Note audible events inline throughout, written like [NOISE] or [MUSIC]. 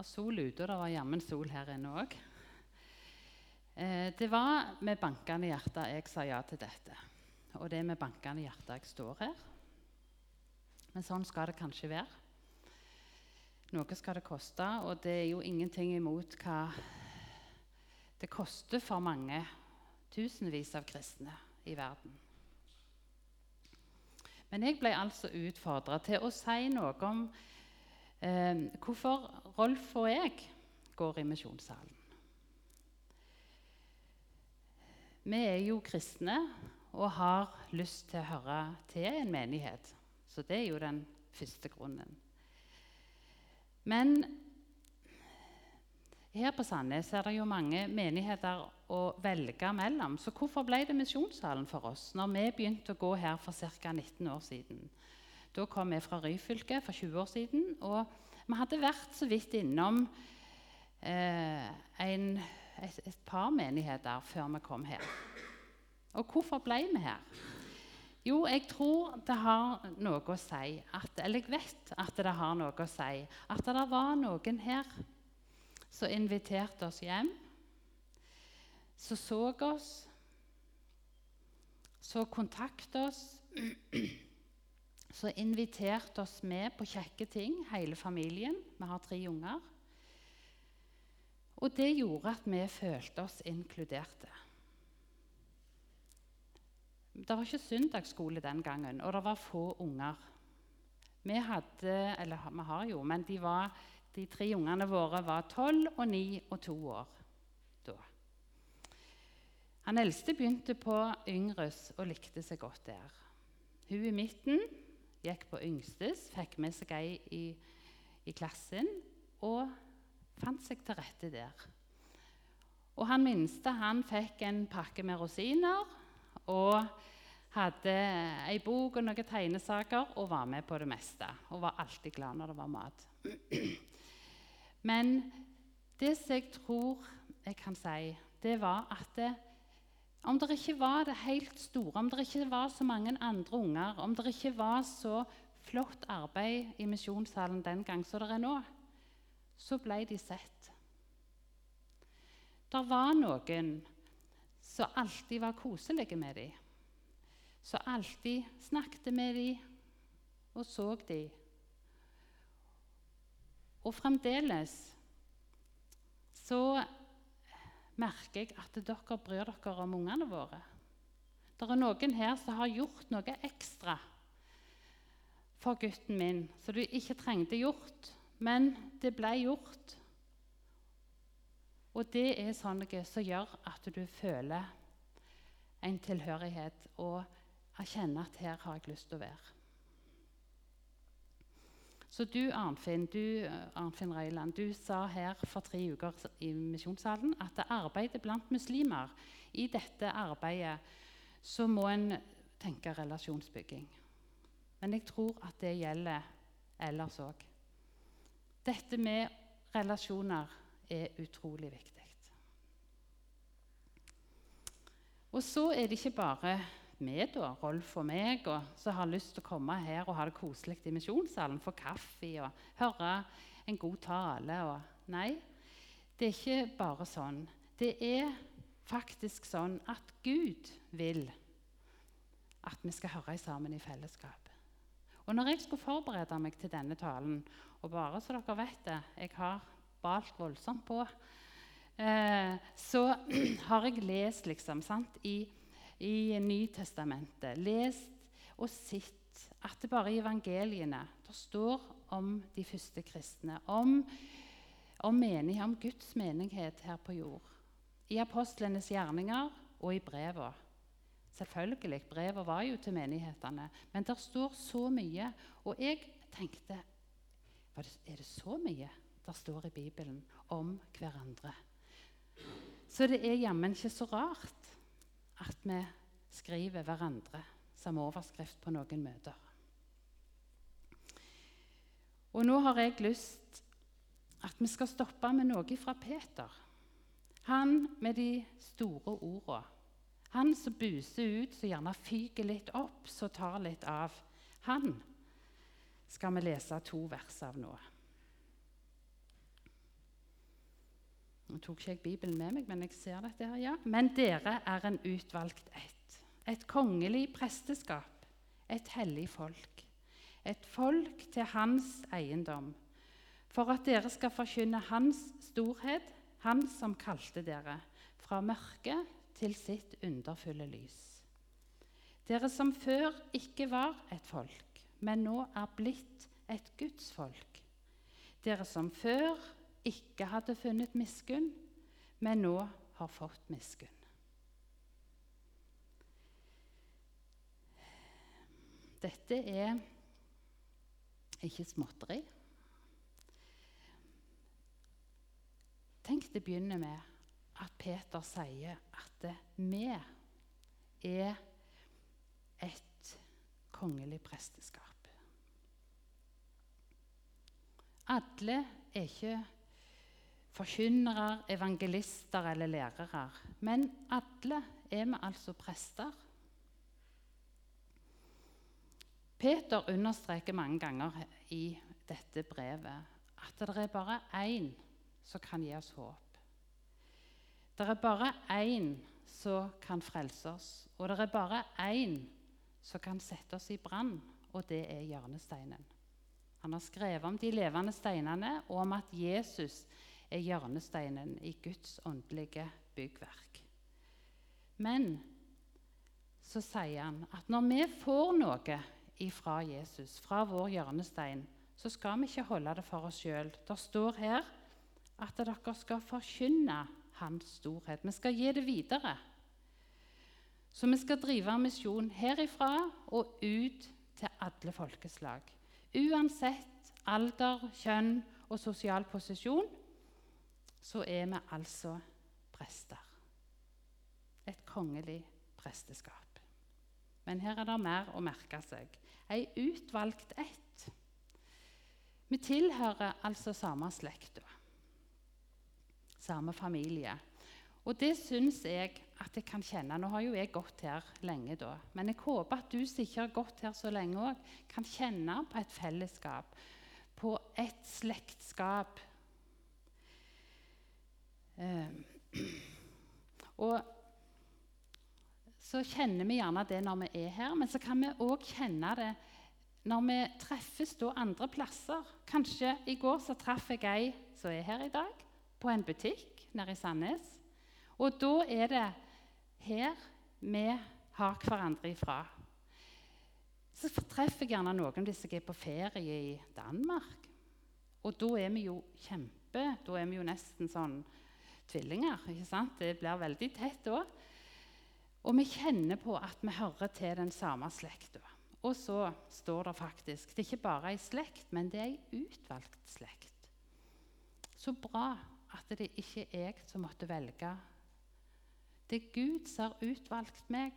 var sol ute, og det var jammen sol her inne òg. Eh, det var med bankende hjerte jeg sa ja til dette. Og det er med bankende hjerte jeg står her. Men sånn skal det kanskje være. Noe skal det koste, og det er jo ingenting imot hva det koster for mange tusenvis av kristne i verden. Men jeg ble altså utfordra til å si noe om eh, hvorfor Rolf og jeg går i misjonssalen. Vi er jo kristne og har lyst til å høre til en menighet. Så det er jo den første grunnen. Men her på Sandnes er det jo mange menigheter å velge mellom. Så hvorfor ble det Misjonssalen for oss når vi begynte å gå her for ca. 19 år siden? Da kom vi fra Ryfylke for 20 år siden, og vi hadde vært så vidt innom eh, en, et, et, par menigheter før vi kom her. Og hvorfor ble vi her? Jo, jeg tror det har noe å si at, Eller jeg vet at det har noe å si at det var noen her som inviterte oss hjem, som så oss, som kontaktet oss, som inviterte oss med på kjekke ting, hele familien. Vi har tre unger. Og det gjorde at vi følte oss inkluderte. Det var ikke søndagsskole den gangen, og det var få unger. Vi hadde, eller vi har jo, men de, var, de tre ungene våre var tolv og ni og to år da. Han eldste begynte på Yngres og likte seg godt der. Hun i midten gikk på yngstes, fikk med seg ei i, i klassen og fant seg til rette der. Og han minste han fikk en pakke med rosiner og hadde ei bok og noen tegnesaker og var med på det meste. Og var alltid glad når det var mat. Men det som jeg tror jeg kan si, det var at det, om det ikke var det helt store, om det ikke var så mange andre unger, om det ikke var så flott arbeid i misjonssalen den gang som det er nå, så ble de sett. Det var noen som alltid var koselige med dem. Som alltid snakket med dem og så dem. Og fremdeles så merker jeg at dere bryr dere om ungene våre. Det er noen her som har gjort noe ekstra for gutten min som du ikke trengte gjort, men det ble gjort. Og det er sånne som gjør at du føler en tilhørighet og erkjenner at her har jeg lyst til å være. Så du, Arnfinn, du, Arnfinn Røyland, du sa her for tre uker i misjonssalen at det arbeidet blant muslimer I dette arbeidet så må en tenke relasjonsbygging. Men jeg tror at det gjelder ellers òg. Dette med relasjoner er utrolig viktig. Og så er det ikke bare vi, da, Rolf og meg, og som har lyst til å komme her og ha det koselig i misjonssalen, få kaffe og høre en god tale. Og, nei, det er ikke bare sånn. Det er faktisk sånn at Gud vil at vi skal høre sammen i fellesskap. Og når jeg skulle forberede meg til denne talen, og bare så dere vet det Jeg har balt voldsomt på Eh, så [CLEARS THROAT] har jeg lest liksom, sant, i, i Nytestamentet lest og sett at det bare i evangeliene det står om de første kristne, om, om, menighet, om Guds menighet her på jord. I apostlenes gjerninger og i brevene. Selvfølgelig, brevet var jo til menighetene, men det står så mye. Og jeg tenkte Er det så mye det står i Bibelen om hverandre? Så det er jammen ikke så rart at vi skriver hverandre som overskrift på noen møter. Og nå har jeg lyst at vi skal stoppe med noe fra Peter. Han med de store ordene. Han som buser ut, som gjerne fyker litt opp, som tar litt av. Han skal vi lese to vers av nå. Nå tok ikke jeg Bibelen med meg, men jeg ser dette her, ja. Men dere er en utvalgt ett. Et kongelig presteskap. Et hellig folk. Et folk til hans eiendom. For at dere skal forkynne hans storhet, han som kalte dere fra mørket til sitt underfulle lys. Dere som før ikke var et folk, men nå er blitt et gudsfolk. Dere som før ikke hadde funnet miskunn, men nå har fått miskunn. Dette er ikke småtteri. Tenk det begynner med at Peter sier at vi er et kongelig presteskap. Alle er ikke forkynnere, evangelister eller lærere, men alle er vi altså prester. Peter understreker mange ganger i dette brevet at det er bare én som kan gi oss håp. Det er bare én som kan frelse oss, og det er bare én som kan sette oss i brann, og det er hjørnesteinen. Han har skrevet om de levende steinene og om at Jesus er hjørnesteinen i Guds åndelige byggverk. Men så sier han at når vi får noe ifra Jesus, fra vår hjørnestein, så skal vi ikke holde det for oss sjøl. Det står her at dere skal forkynne Hans storhet. Vi skal gi det videre. Så vi skal drive misjon herifra og ut til alle folkeslag. Uansett alder, kjønn og sosial posisjon så er vi altså prester. Et kongelig presteskap. Men her er det mer å merke seg. Ei utvalgt ett. Vi tilhører altså samme slekt, samme familie. Og det syns jeg at jeg kan kjenne. Nå har jo jeg gått her lenge, da. Men jeg håper at du som ikke har gått her så lenge òg, kan kjenne på et fellesskap, på et slektskap. Eh, og så kjenner vi gjerne det når vi er her, men så kan vi òg kjenne det når vi treffes da andre plasser. Kanskje i går så traff jeg ei som er her i dag, på en butikk nede i Sandnes. Og da er det her vi har hverandre ifra. Så treffer jeg gjerne noen hvis jeg er på ferie i Danmark. Og da er vi jo kjempe Da er vi jo nesten sånn tvillinger. ikke sant? Det blir veldig tett da. Og vi kjenner på at vi hører til den samme slekta. Og så står det faktisk Det er ikke bare ei slekt, men det er ei utvalgt slekt. Så bra at det ikke er jeg som måtte velge det er Gud som har utvalgt meg.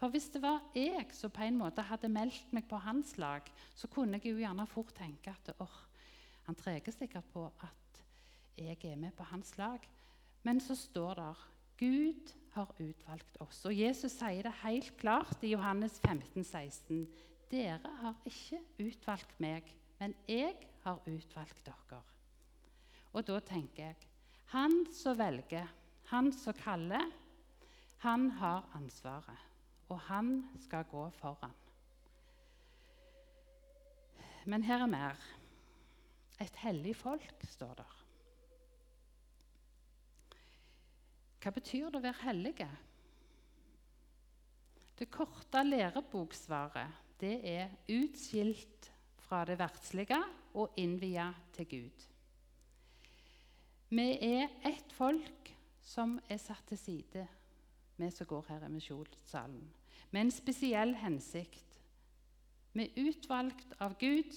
For hvis det var jeg som på en måte hadde meldt meg på hans lag, så kunne jeg jo gjerne fort tenke at åh, han treger sikkert på at jeg er med på hans lag. Men så står det Gud har utvalgt oss. Og Jesus sier det helt klart i Johannes 15, 16. Dere har ikke utvalgt meg, men jeg har utvalgt dere. Og da tenker jeg Han som velger han som kaller, han har ansvaret, og han skal gå foran. Men her er mer. Et hellig folk, står der. Hva betyr det å være hellige? Det korte læreboksvaret det er utskilt fra det verdslige og innvia til Gud. Vi er ett folk som er satt til side, vi som går her i misjonssalen, med en spesiell hensikt. Vi er utvalgt av Gud,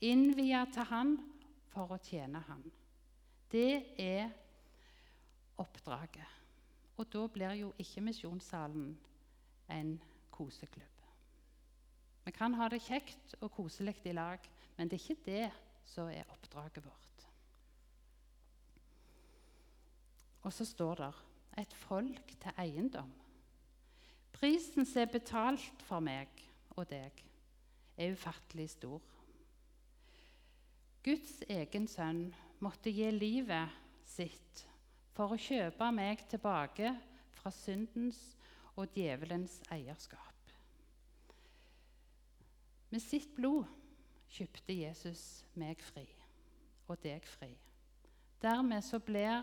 innvia til Han for å tjene Han. Det er oppdraget. Og da blir jo ikke misjonssalen en koseklubb. Vi kan ha det kjekt og koselig i lag, men det er ikke det som er oppdraget vårt. Og så står det 'et folk til eiendom'. Prisen som er betalt for meg og deg, er ufattelig stor. Guds egen sønn måtte gi livet sitt for å kjøpe meg tilbake fra syndens og djevelens eierskap. Med sitt blod kjøpte Jesus meg fri og deg fri. Dermed så blir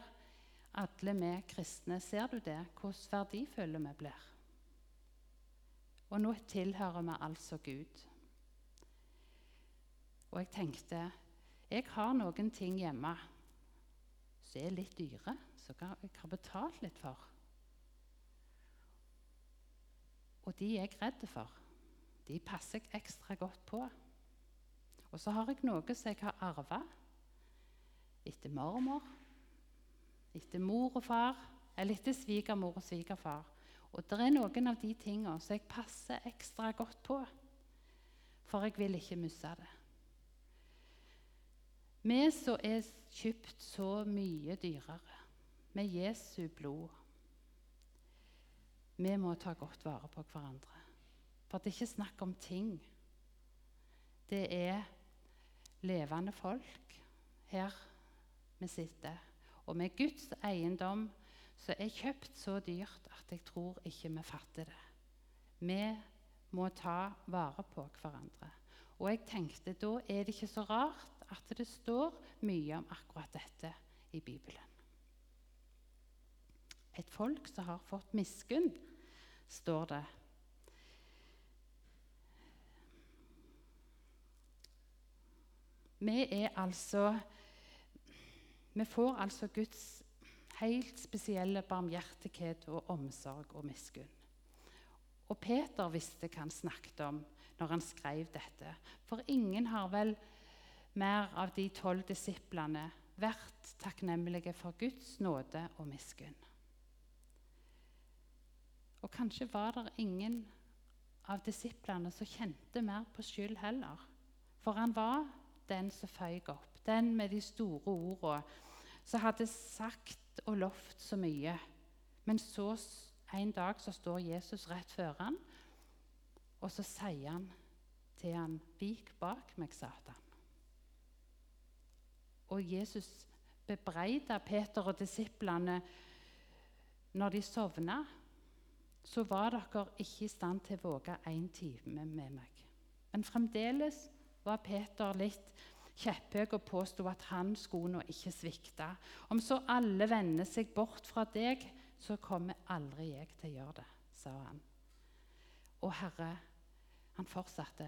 alle vi kristne Ser du det, hvordan verdifulle vi blir? Og nå tilhører vi altså Gud. Og jeg tenkte jeg har noen ting hjemme som er litt dyre, som jeg har betalt litt for. Og de er jeg redd for. De passer jeg ekstra godt på. Og så har jeg noe som jeg har arva etter mormor, etter mor og far, eller etter svigermor og svigerfar. Og det er noen av de tingene som jeg passer ekstra godt på, for jeg vil ikke miste det. Vi som er kjøpt så mye dyrere, med Jesu blod Vi må ta godt vare på hverandre. For det er ikke snakk om ting. Det er levende folk her vi sitter. Og med Guds eiendom som er kjøpt så dyrt at jeg tror ikke vi fatter det. Vi må ta vare på hverandre. Og jeg tenkte da er det ikke så rart at det står mye om akkurat dette i Bibelen. Et folk som har fått miskunn, står det. Vi er altså Vi får altså Guds helt spesielle barmhjertighet og omsorg og miskunn. Og Peter visste hva han snakket om når han skrev dette. For ingen har vel mer av de tolv disiplene vært takknemlige for Guds nåde og miskunn. Og kanskje var det ingen av disiplene som kjente mer på skyld heller. For han var den som føyk opp, den med de store ordene, som hadde sagt og lovt så mye. Men så en dag så står Jesus rett før han, og så sier han til han, 'Vik bak meg, Satan' og Jesus bebreida Peter og disiplene når de sovna, så var dere ikke i stand til å våge én time med meg. Men fremdeles var Peter litt kjepphøy og påsto at han skulle nå ikke svikte. Om så alle vender seg bort fra deg, så kommer aldri jeg til å gjøre det, sa han. Og Herre, han fortsatte,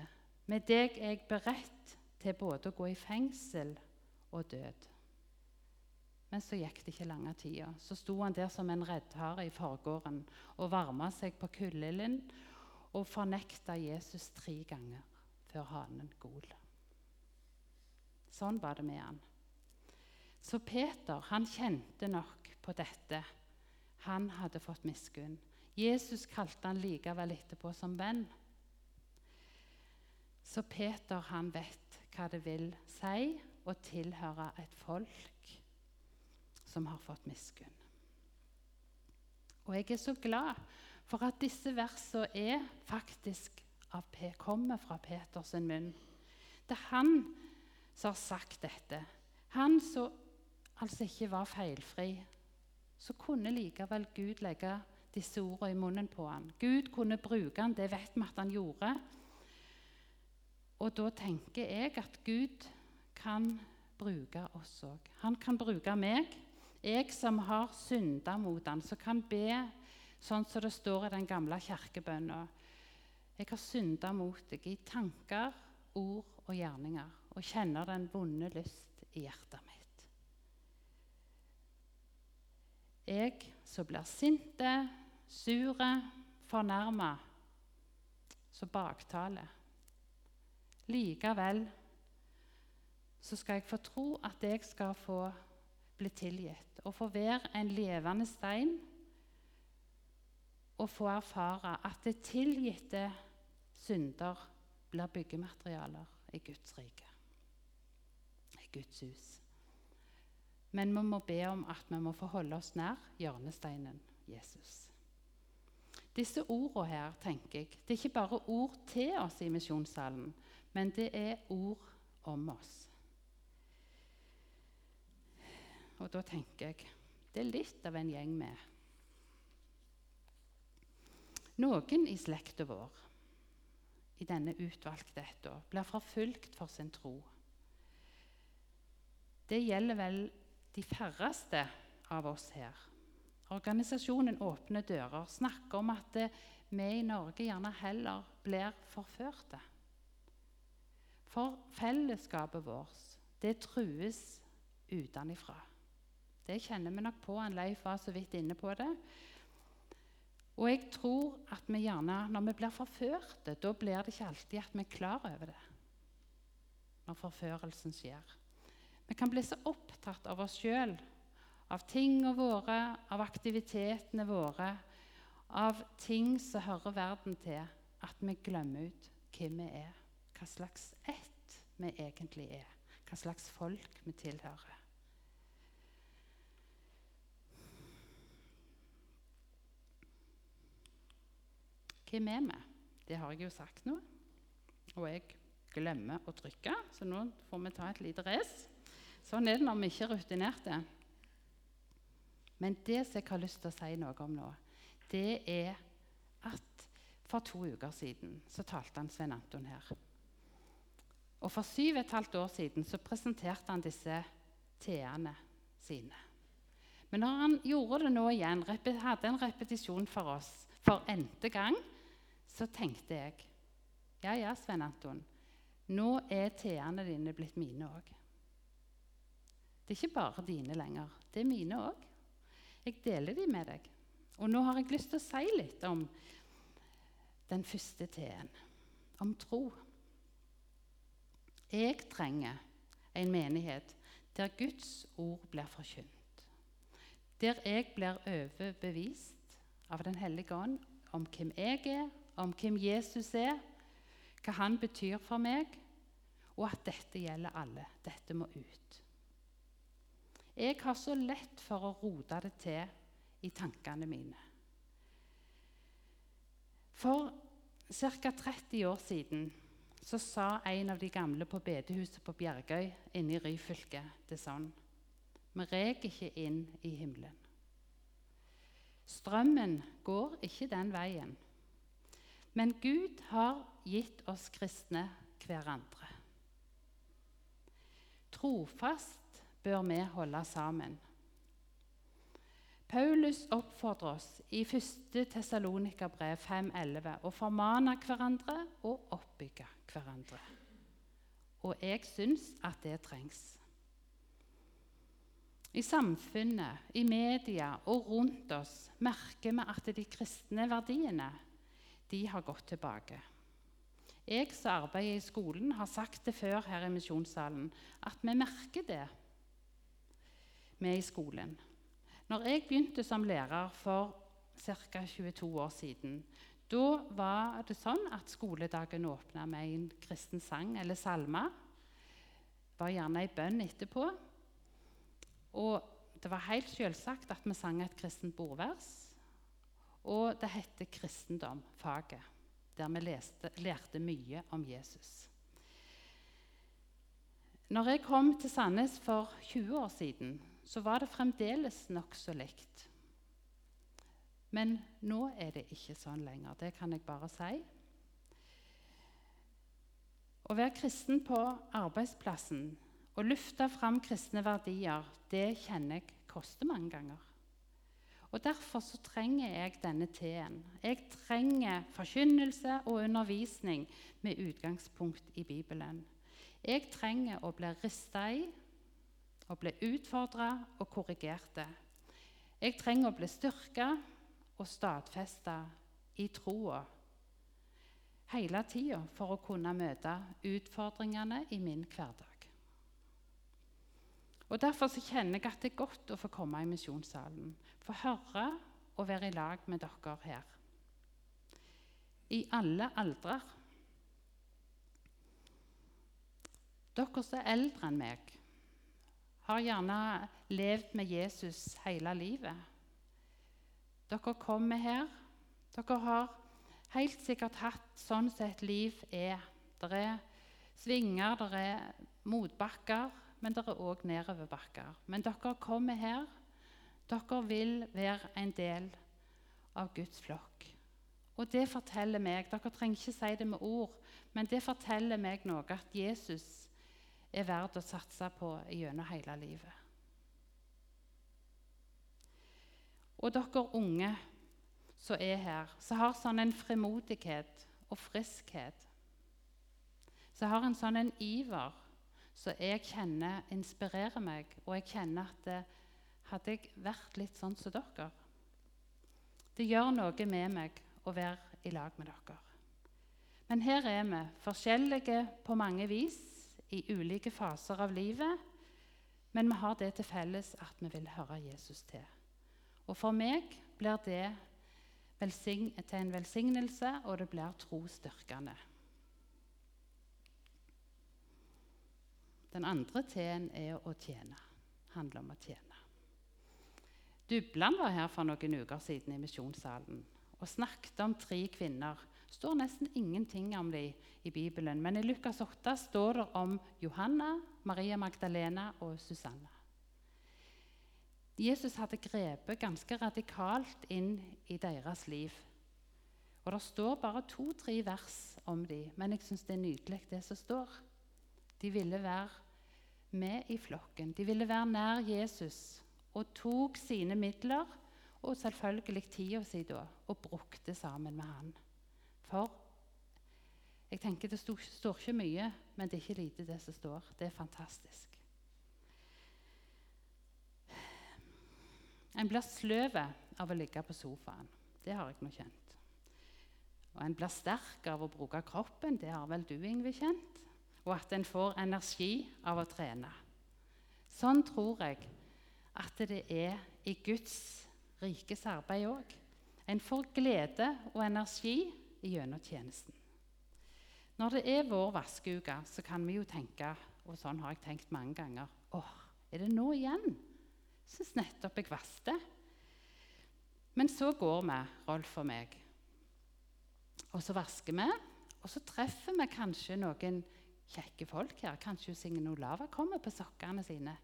med deg er jeg beredt til både å gå i fengsel og død. Men så gikk det ikke lange tida. Så sto han der som en reddhare i forgården og varma seg på kullilden og fornekta Jesus tre ganger før hanen gol. Sånn var det med han. Så Peter han kjente nok på dette. Han hadde fått miskunn. Jesus kalte han likevel etterpå som venn. Så Peter han vet hva det vil si å tilhøre et folk som har fått miskunn. Og jeg er så glad for at disse versene er faktisk av, kommer fra Peters munn. Det er han som har sagt dette. Han som altså ikke var feilfri. Så kunne likevel Gud legge disse ordene i munnen på han. Gud kunne bruke han, det vet vi at han gjorde. Og da tenker jeg at Gud kan bruke oss òg. Han kan bruke meg. Jeg som har synda mot han, som kan be sånn som det står i den gamle kirkebønna. Jeg har synda mot deg i tanker, ord og gjerninger og kjenner den vonde lyst i hjertet mitt. Jeg som blir sinte, sure, fornærma, som baktaler. Likevel så skal jeg få tro at jeg skal få bli tilgitt og få være en levende stein og få erfare at det tilgitte synder blir byggematerialer i Guds rike, i Guds hus. Men vi må be om at vi må få holde oss nær hjørnesteinen Jesus. Disse ordene her, tenker jeg, det er ikke bare ord til oss i misjonssalen, men det er ord om oss. Og da tenker jeg det er litt av en gjeng med. Noen i slekta vår i denne utvalgte ett blir forfulgt for sin tro. Det gjelder vel de færreste av oss her. Organisasjonen Åpne dører snakker om at vi i Norge gjerne heller blir forførte. For fellesskapet vårt, det trues utenfra. Det kjenner vi nok på. en Leif var så vidt inne på det. Og jeg tror at vi gjerne, når vi blir forførte, da blir det ikke alltid at vi er klar over det. Når forførelsen skjer. Vi kan bli så opptatt av oss sjøl, av tingene våre, av aktivitetene våre, av ting som hører verden til, at vi glemmer ut hvem vi er, hva slags ett vi egentlig er, hva slags folk vi tilhører. Hvem med meg. Det har jeg jo sagt nå. Og jeg glemmer å trykke, så nå får vi ta et lite race. Sånn er det når vi ikke er rutinerte. Men det som jeg har lyst til å si noe om nå, det er at for to uker siden så talte han Svein Anton her. Og for syv og et halvt år siden så presenterte han disse T-ene sine. Men når han gjorde det nå igjen, hadde en repetisjon for oss for n-te gang, så tenkte jeg ja, ja, Svein Anton, nå er T-ene dine blitt mine òg. Det er ikke bare dine lenger. Det er mine òg. Jeg deler de med deg. Og nå har jeg lyst til å si litt om den første T-en, om tro. Jeg trenger en menighet der Guds ord blir forkynt. Der jeg blir overbevist av Den hellige ånd om hvem jeg er, om hvem Jesus er, hva han betyr for meg, og at dette gjelder alle. Dette må ut. Jeg har så lett for å rote det til i tankene mine. For ca. 30 år siden så sa en av de gamle på bedehuset på Bjergøy inne i Ryfylke det sånn Vi reg ikke inn i himmelen. Strømmen går ikke den veien. Men Gud har gitt oss kristne hverandre. Trofast bør vi holde sammen. Paulus oppfordrer oss i 1. Tessalonika-brev 5,11 å formane hverandre og oppbygge hverandre. Og jeg syns at det trengs. I samfunnet, i media og rundt oss merker vi at de kristne verdiene de har gått tilbake. Jeg som arbeider i skolen, har sagt det før her i misjonssalen, at vi merker det, vi i skolen. Når jeg begynte som lærer for ca. 22 år siden, da var det sånn at skoledagen åpna med en kristen sang eller salme. Var gjerne ei bønn etterpå. Og det var helt selvsagt at vi sang et kristent bordvers. Og det heter kristendom, faget, der vi leste, lærte mye om Jesus. Når jeg kom til Sandnes for 20 år siden, så var det fremdeles nokså likt. Men nå er det ikke sånn lenger. Det kan jeg bare si. Å være kristen på arbeidsplassen og lufte fram kristne verdier, det kjenner jeg koster mange ganger. Og Derfor så trenger jeg denne T-en. Jeg trenger forkynnelse og undervisning med utgangspunkt i Bibelen. Jeg trenger å bli rista i, å bli utfordra og korrigert. Jeg trenger å bli styrka og stadfesta i troa hele tida for å kunne møte utfordringene i min hverdag. Og Derfor så kjenner jeg at det er godt å få komme i misjonssalen. Få høre og være i lag med dere her. I alle aldre. Dere som er eldre enn meg, har gjerne levd med Jesus hele livet. Dere kommer her. Dere har helt sikkert hatt sånn som et liv er. Det er svinger, det er motbakker men det er òg nedoverbakker. Men dere kommer her. Dere vil være en del av Guds flokk. Og det forteller meg Dere trenger ikke si det med ord, men det forteller meg noe at Jesus er verdt å satse på gjennom hele livet. Og dere unge som er her, som har sånn en frimodighet og friskhet, som har en sånn en iver som jeg kjenner inspirerer meg, og jeg kjenner at det, hadde jeg vært litt sånn som dere Det gjør noe med meg å være i lag med dere. Men her er vi, forskjellige på mange vis, i ulike faser av livet. Men vi har det til felles at vi vil høre Jesus til. Og for meg blir det til en velsignelse, og det blir trosstyrkende. Den andre T-en er å tjene. handler om å tjene. Dubland var her for noen uker siden i misjonssalen og snakket om tre kvinner. Det står nesten ingenting om dem i Bibelen, men i Lukas 8 står det om Johanna, Maria Magdalena og Susanne. Jesus hadde grepet ganske radikalt inn i deres liv. Og Det står bare to-tre vers om dem, men jeg syns det er nydelig, det som står. De ville være med i flokken. De ville være nær Jesus og tok sine midler og selvfølgelig tida si da, og brukte sammen med han. For jeg tenker det står, står ikke mye, men det er ikke lite, det som står. Det er fantastisk. En blir sløv av å ligge på sofaen. Det har jeg nå kjent. Og en blir sterk av å bruke kroppen. Det har vel du, Ingve, kjent. Og at en får energi av å trene. Sånn tror jeg at det er i Guds rikes arbeid òg. En får glede og energi gjennom tjenesten. Når det er vår vaskeuke, så kan vi jo tenke, og sånn har jeg tenkt mange ganger åh, er det nå igjen? Syns nettopp jeg vasket. Men så går vi, Rolf og meg, og så vasker vi. Og så treffer vi kanskje noen kjekke folk her. Kanskje Signe Olava kommer på sokkene sine.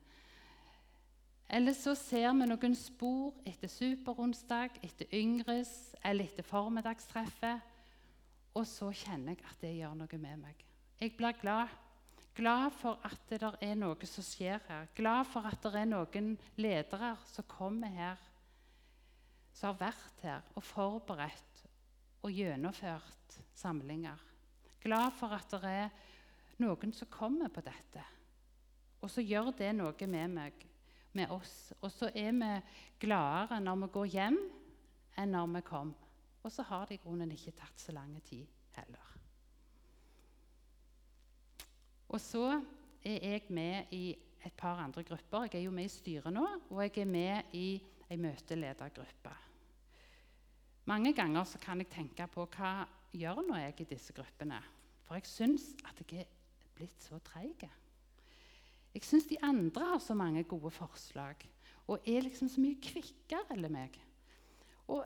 Eller så ser vi noen spor etter superonsdag, etter Yngres eller etter formiddagstreffet. Og så kjenner jeg at det gjør noe med meg. Jeg blir glad. Glad for at det er noe som skjer her. Glad for at det er noen ledere som kommer her, som har vært her og forberedt og gjennomført samlinger. Glad for at det er noen som kommer på dette. Og så gjør det noe med meg med oss. Og så er vi gladere når vi går hjem, enn når vi kom. Og så har det i grunnen ikke tatt så lang tid heller. Og så er jeg med i et par andre grupper. Jeg er jo med i styret nå, og jeg er med i ei møteledergruppe. Mange ganger kan jeg tenke på hva gjør nå jeg i disse gruppene? For jeg syns at jeg er blitt så treige? Jeg syns de andre har så mange gode forslag og er liksom så mye kvikkere enn meg. Og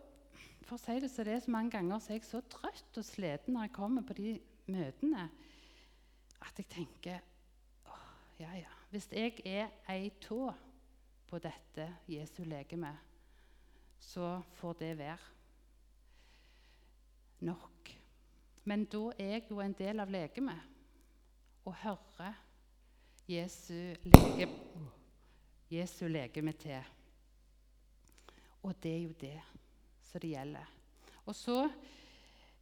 for å si det så det er så mange ganger så er jeg så trøtt og sliten når jeg kommer på de møtene, at jeg tenker åh, ja, ja. Hvis jeg er ei tå på dette Jesu legeme, så får det være nok. Men da er jeg jo en del av legemet og høre Jesu, lege, Jesu legeme til. Og det er jo det som det gjelder. Og så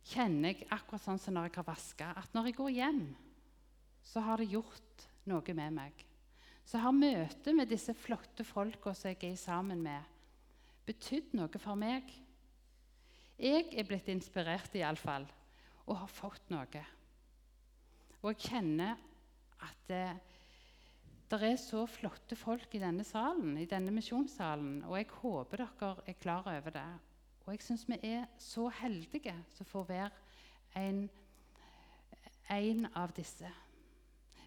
kjenner jeg akkurat sånn som når jeg har vaska, at når jeg går hjem, så har det gjort noe med meg. Så har møtet med disse flotte folka som jeg er sammen med, betydd noe for meg. Jeg er blitt inspirert iallfall, og har fått noe. Og jeg kjenner at det, det er så flotte folk i denne salen, i denne misjonssalen, og jeg håper dere er klar over det. Og jeg syns vi er så heldige som får være en, en av disse.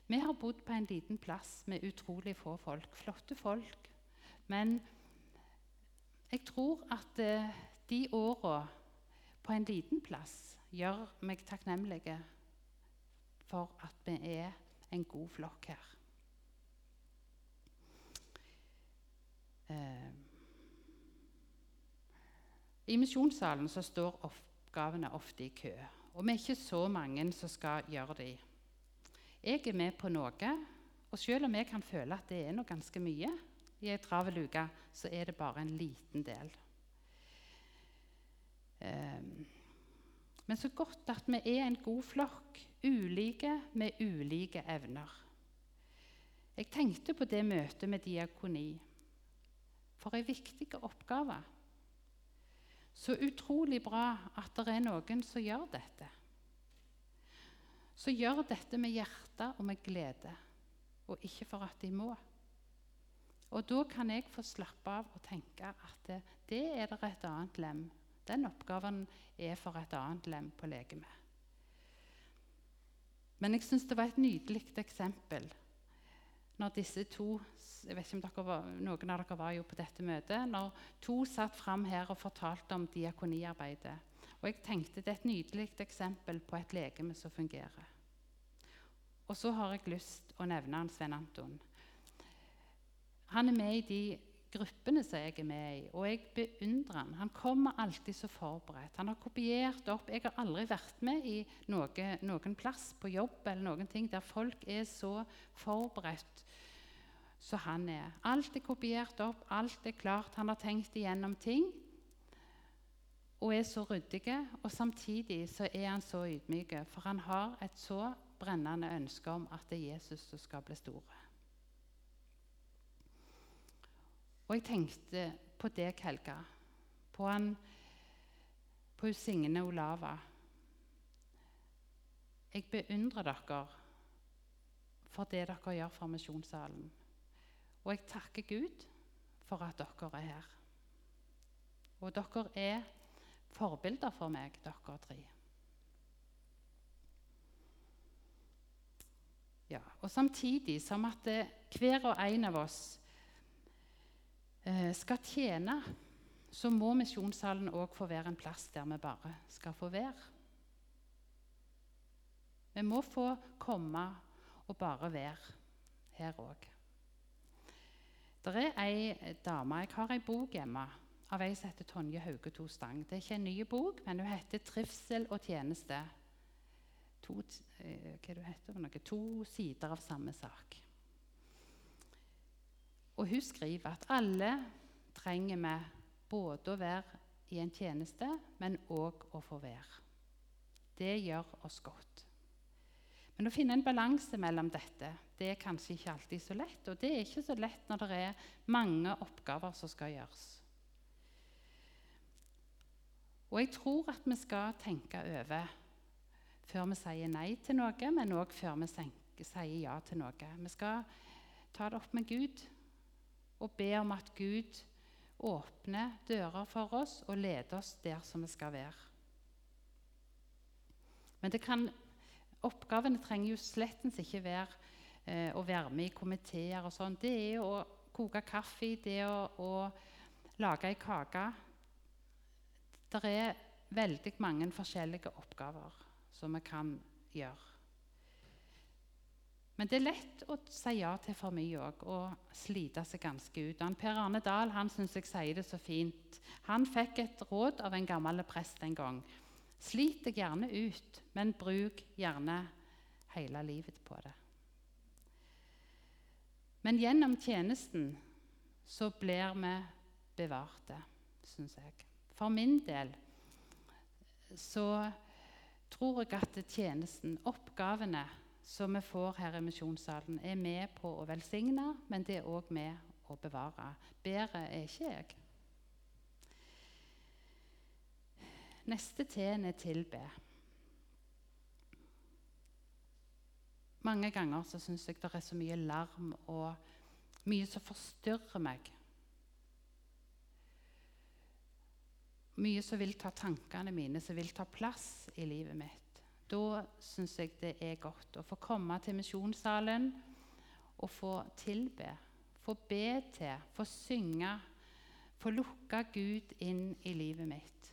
Vi har bodd på en liten plass med utrolig få folk. Flotte folk. Men jeg tror at eh, de åra på en liten plass gjør meg takknemlige for at vi er en god flokk her. eh, I misjonssalen så står oppgavene ofte i kø. Og vi er ikke så mange som skal gjøre dem. Jeg er med på noe, og selv om jeg kan føle at det er noe ganske mye i ei travel uke, så er det bare en liten del. Um, men så godt at vi er en god flokk, ulike med ulike evner. Jeg tenkte på det møtet med diakoni. For ei viktig oppgave. Så utrolig bra at det er noen som gjør dette. Som gjør dette med hjerte og med glede, og ikke for at de må. Og da kan jeg få slappe av og tenke at det, det er det et annet lem. Den oppgaven er for et annet lem på legemet. Men jeg syns det var et nydelig eksempel når disse to jeg vet ikke om var, Noen av dere var jo på dette møtet. Når to satt fram her og fortalte om diakoniarbeidet. Og jeg tenkte det er et nydelig eksempel på et legeme som fungerer. Og så har jeg lyst å nevne han Sven Anton. Han er med i de gruppene som jeg er med i, og jeg beundrer han. Han kommer alltid så forberedt. Han har kopiert opp Jeg har aldri vært med i noe, noen plass på jobb eller noen ting der folk er så forberedt som han er. Alt er kopiert opp, alt er klart. Han har tenkt igjennom ting og er så ryddig. Og samtidig så er han så ydmyk, for han har et så brennende ønske om at det er Jesus som skal bli store. Og jeg tenkte på deg, Helga, på, han, på Signe Olava. Jeg beundrer dere for det dere gjør for Misjonssalen. Og jeg takker Gud for at dere er her. Og dere er forbilder for meg, dere tre. Ja, og samtidig som at det, hver og en av oss eh, skal tjene, så må misjonssalen òg få være en plass der vi bare skal få være. Vi må få komme og bare være her òg. Det er ei dame Jeg har ei bok hjemme av ei som heter Tonje Haugeto Stang. Det er ikke en ny bok, men hun heter 'Trivsel og tjeneste'. To, eh, hva heter det to sider av samme sak. Og hun skriver at alle trenger vi både å være i en tjeneste, men òg å få være. Det gjør oss godt. Men å finne en balanse mellom dette det er kanskje ikke alltid så lett. Og det er ikke så lett når det er mange oppgaver som skal gjøres. Og jeg tror at vi skal tenke over før vi sier nei til noe, men òg før vi sier ja til noe. Vi skal ta det opp med Gud og be om at Gud åpner dører for oss og leder oss der som vi skal være. Men kan Oppgavene trenger jo slettens ikke være eh, å være med i komiteer og sånn. Det er å koke kaffe, det er å, å lage ei kake. Det er veldig mange forskjellige oppgaver som vi kan gjøre. Men det er lett å si ja til for mye òg, og slite seg ganske ut. Han, per Arne Dahl han syns jeg sier det så fint. Han fikk et råd av en gammel prest en gang. Slit deg gjerne ut, men bruk gjerne hele livet på det. Men gjennom tjenesten så blir vi bevarte, syns jeg. For min del så tror jeg at tjenesten, oppgavene som vi får her i misjonssalen, er med på å velsigne, men det er òg med å bevare. Bedre er ikke jeg. Neste T-en er tilbe. Mange ganger så syns jeg det er så mye larm og mye som forstyrrer meg. Mye som vil ta tankene mine, som vil ta plass i livet mitt. Da syns jeg det er godt å få komme til misjonssalen og få tilbe. Få be til, få synge, få lukke Gud inn i livet mitt.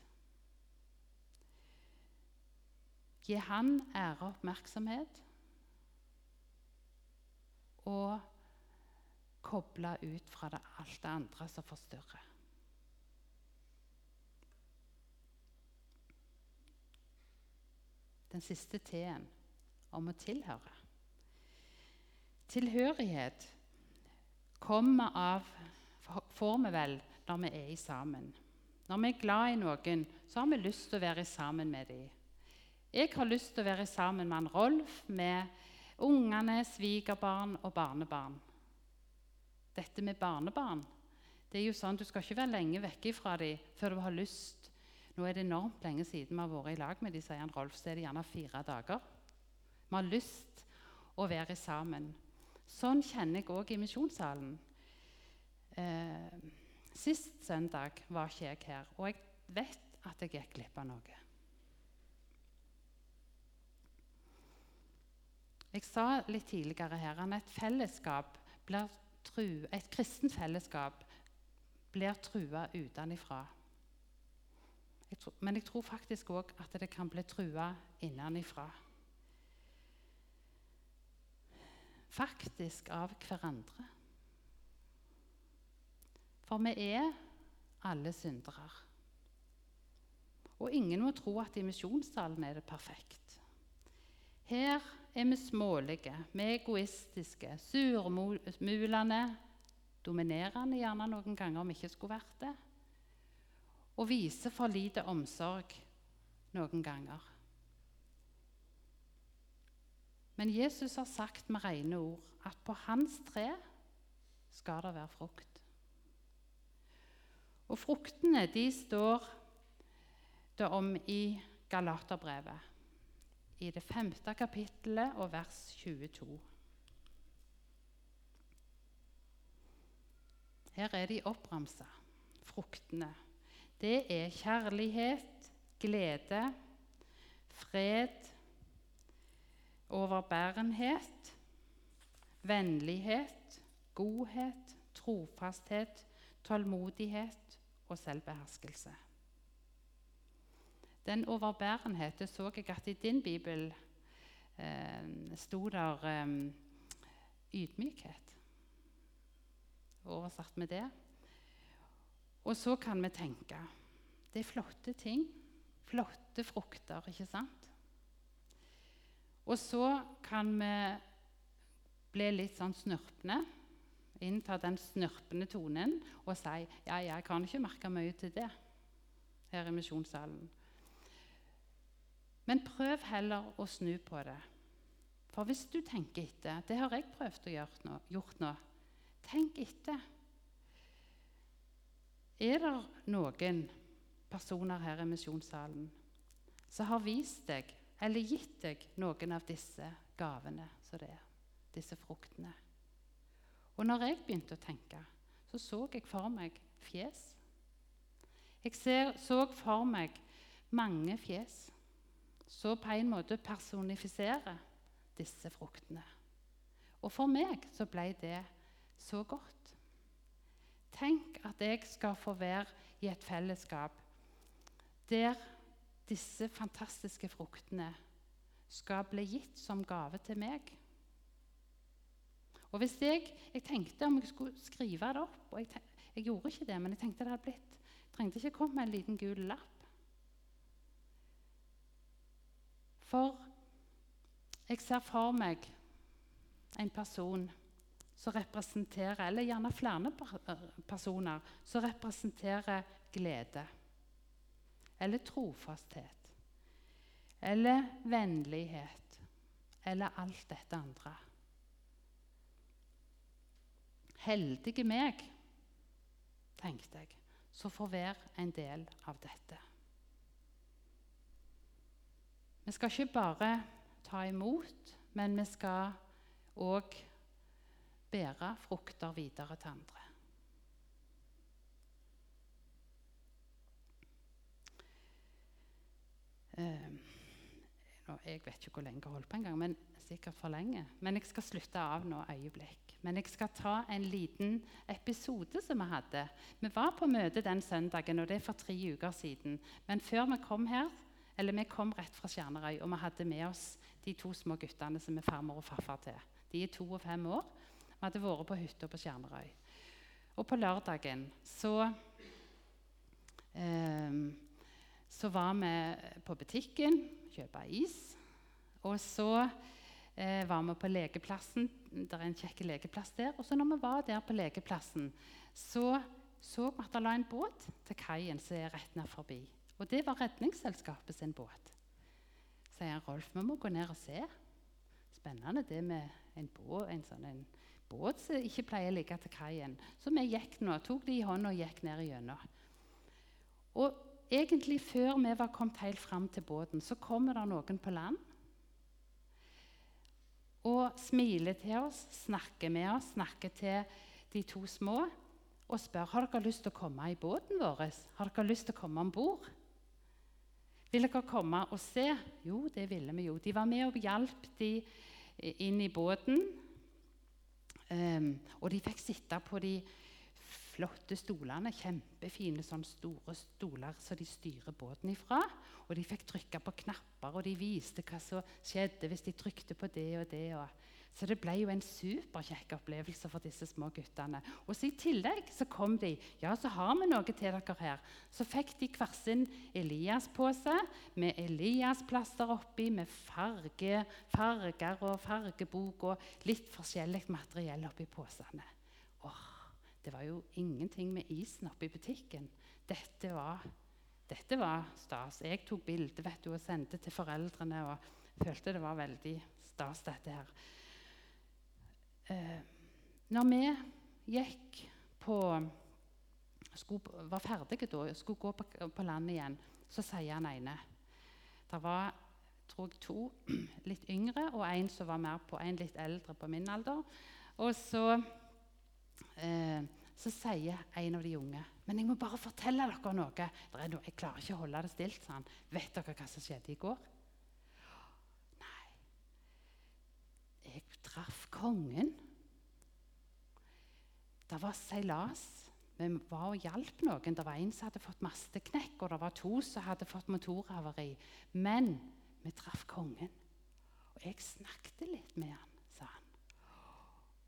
Gi han ære og oppmerksomhet. Og Koble ut fra det, alt det andre som forstyrrer. Den siste T-en om å tilhøre. Tilhørighet kommer av får vi vel når vi er sammen. Når vi er glad i noen, så har vi lyst til å være sammen med dem. Jeg har lyst til å være sammen med Rolf, med ungene, svigerbarn og barnebarn. Dette med barnebarn det er jo sånn, Du skal ikke være lenge vekke fra dem før du har lyst. Nå er det enormt lenge siden vi har vært i lag med dem, sier han Rolf. Så er det gjerne fire dager. Vi har lyst å være sammen. Sånn kjenner jeg òg i misjonssalen. Eh, sist søndag var ikke jeg her, og jeg vet at jeg gikk glipp av noe. Jeg sa litt tidligere her at et fellesskap blir tru, et kristent fellesskap blir trua utenfra. Men jeg tror faktisk òg at det kan bli trua innenfra. Faktisk av hverandre. For vi er alle syndere. Og ingen må tro at i misjonssalen er det perfekt. Her er vi smålige, vi er egoistiske, surmulende, dominerende gjerne noen ganger om vi ikke skulle vært det, og viser for lite omsorg noen ganger. Men Jesus har sagt med rene ord at på hans tre skal det være frukt. Og fruktene de står det om i Galaterbrevet, i det femte kapittelet og vers 22. Her er de oppramsa, fruktene. Det er kjærlighet, glede, fred, overbærenhet, vennlighet, godhet, trofasthet, tålmodighet og selvbeherskelse. Den overbærenheten så jeg at i din bibel eh, sto der eh, ydmykhet. Oversatt med det. Og så kan vi tenke Det er flotte ting. Flotte frukter, ikke sant? Og så kan vi bli litt sånn snurpne innta den snørpende tonen og si ja, jeg kan ikke merke mye til det her i misjonssalen. Men prøv heller å snu på det. For hvis du tenker etter Det har jeg prøvd å gjøre nå, gjort nå. Tenk etter. Er det noen personer her i misjonssalen som har vist deg eller gitt deg noen av disse gavene som det er, disse fruktene? Og når jeg begynte å tenke, så så jeg for meg fjes. Jeg ser, så for meg mange fjes som på en måte personifiserer disse fruktene. Og for meg så ble det så godt. Tenk at jeg skal få være i et fellesskap der disse fantastiske fruktene skal bli gitt som gave til meg. Og hvis jeg, jeg tenkte om jeg skulle skrive det opp, og jeg, jeg, gjorde ikke det, men jeg tenkte det hadde blitt Jeg trengte ikke komme med en liten gul lapp. For jeg ser for meg en person som representerer, eller gjerne flere personer, som representerer glede. Eller trofasthet. Eller vennlighet. Eller alt dette andre. Heldige meg, tenkte jeg, som får være en del av dette. Vi skal ikke bare ta imot, men vi skal òg bære frukter videre til andre. Um, jeg vet ikke hvor lenge jeg har holdt på engang, men sikkert for lenge. Men jeg skal slutte av nå øyeblikk. Men jeg skal ta en liten episode som vi hadde. Vi var på møte den søndagen, og det er for tre uker siden. Men før vi kom her, eller vi kom rett fra Stjernerøy, og vi hadde med oss de to små guttene som er farmor og farfar til. De er to og fem år. Vi hadde vært på hytta på Skjermerøy. Og på lørdagen så eh, Så var vi på butikken, kjøpe is. Og så eh, var vi på lekeplassen. Det er en kjekk lekeplass der. Og så når vi var der på lekeplassen, så så vi at det la en båt til kaien som er rett ned forbi. Og det var Redningsselskapet sin båt. Sier Rolf, vi må gå ned og se. Spennende det med en, båt, en sånn en båt som ikke pleier å ligge til kaien. Så vi gikk nå, tok det i hånda og gikk ned igjennom. Og egentlig før vi var kommet helt fram til båten, så kommer det noen på land. Og smiler til oss, snakker med oss, snakker til de to små og spør har dere lyst til å komme i båten vår. Har dere lyst til å komme om bord? Vil dere komme og se? Jo, det ville vi jo. De var med og hjalp de inn i båten. Um, og de fikk sitte på de flotte stolene. Kjempefine, sånn store stoler som de styrer båten ifra. Og de fikk trykke på knapper, og de viste hva som skjedde hvis de trykte på det og det. Og så det ble jo en superkjekk opplevelse for disse små guttene. Og så I tillegg så kom de. Ja, så har vi noe til dere her. Så fikk de hver sin Elias-pose med Elias-plaster oppi, med farge, farger og fargebok og litt forskjellig materiell oppi posene. Åh, det var jo ingenting med isen oppi butikken. Dette var, dette var stas. Jeg tok bilde og sendte til foreldrene og følte det var veldig stas, dette her eh, når vi gikk på skulle, var ferdige da, skulle gå på, på landet igjen, så sier han ene Det var tror jeg, to [CLEARS THROAT] litt yngre og en som var mer på, en litt eldre på min alder. Og så, eh, så sier en av de unge Men jeg må bare fortelle dere noe. noe jeg klarer ikke å holde det stilt, sa han. Vet dere hva som skjedde i går? Traff kongen. Det var seilas. Vi var og hjalp noen. Det var en som hadde fått masteknekk, og det var to som hadde fått motorhavari. Men vi traff kongen. Og jeg snakket litt med han, sa han.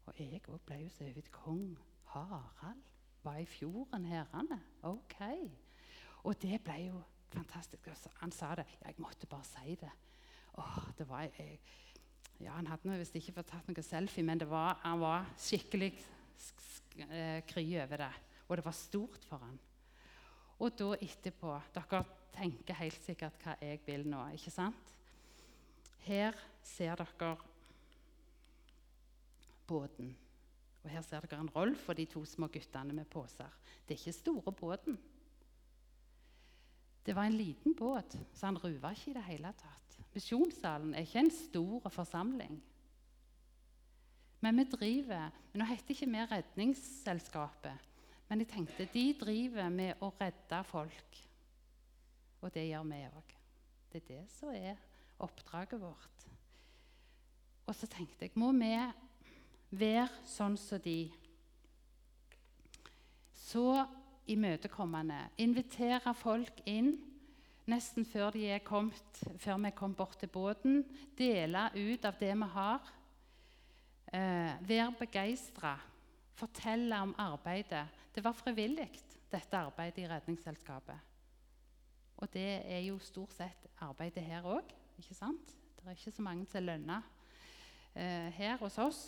Og jeg òg ble jo så vidt kong Harald var i fjorden herrene. Ok. Og det ble jo fantastisk. Han sa det. Jeg måtte bare si det. Åh, det var jeg, ja, Han hadde visst ikke fått tatt noe selfie, men var, han var skikkelig eh, kry over det. Og det var stort for han. Og da etterpå Dere tenker helt sikkert hva jeg vil nå, ikke sant? Her ser dere båten. Og her ser dere en Rolf og de to små guttene med poser. Det er ikke store båten. Det var en liten båt, så han ruva ikke i det hele tatt. Misjonssalen er ikke en stor forsamling. Men vi driver Nå heter ikke vi Redningsselskapet, men jeg tenkte de driver med å redde folk. Og det gjør vi òg. Det er det som er oppdraget vårt. Og så tenkte jeg må vi være sånn som de. Så imøtekommende. Invitere folk inn nesten før, er kommet, før vi kom bort til båten. Dele ut av det vi har. Eh, være begeistra. Fortelle om arbeidet. Det var frivillig, dette arbeidet i Redningsselskapet. Og det er jo stort sett arbeidet her òg. Det er ikke så mange som er lønna eh, her hos oss.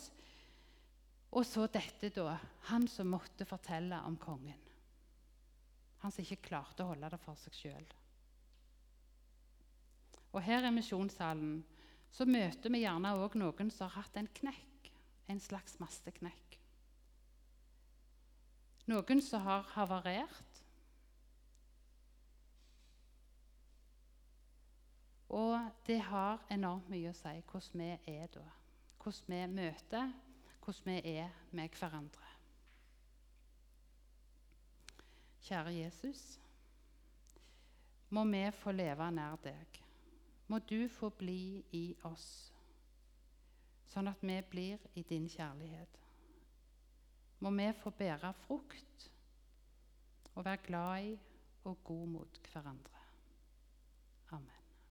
Og så dette, da. Han som måtte fortelle om kongen. Han som ikke klarte å holde det for seg sjøl. Og her i misjonssalen så møter vi gjerne òg noen som har hatt en knekk, en slags masteknekk. Noen som har havarert. Og det har enormt mye å si hvordan vi er da. Hvordan vi møter, hvordan vi er med hverandre. Kjære Jesus, må vi få leve nær deg må du få bli i oss, sånn at vi blir i din kjærlighet. Må vi få bære frukt og være glad i og god mot hverandre.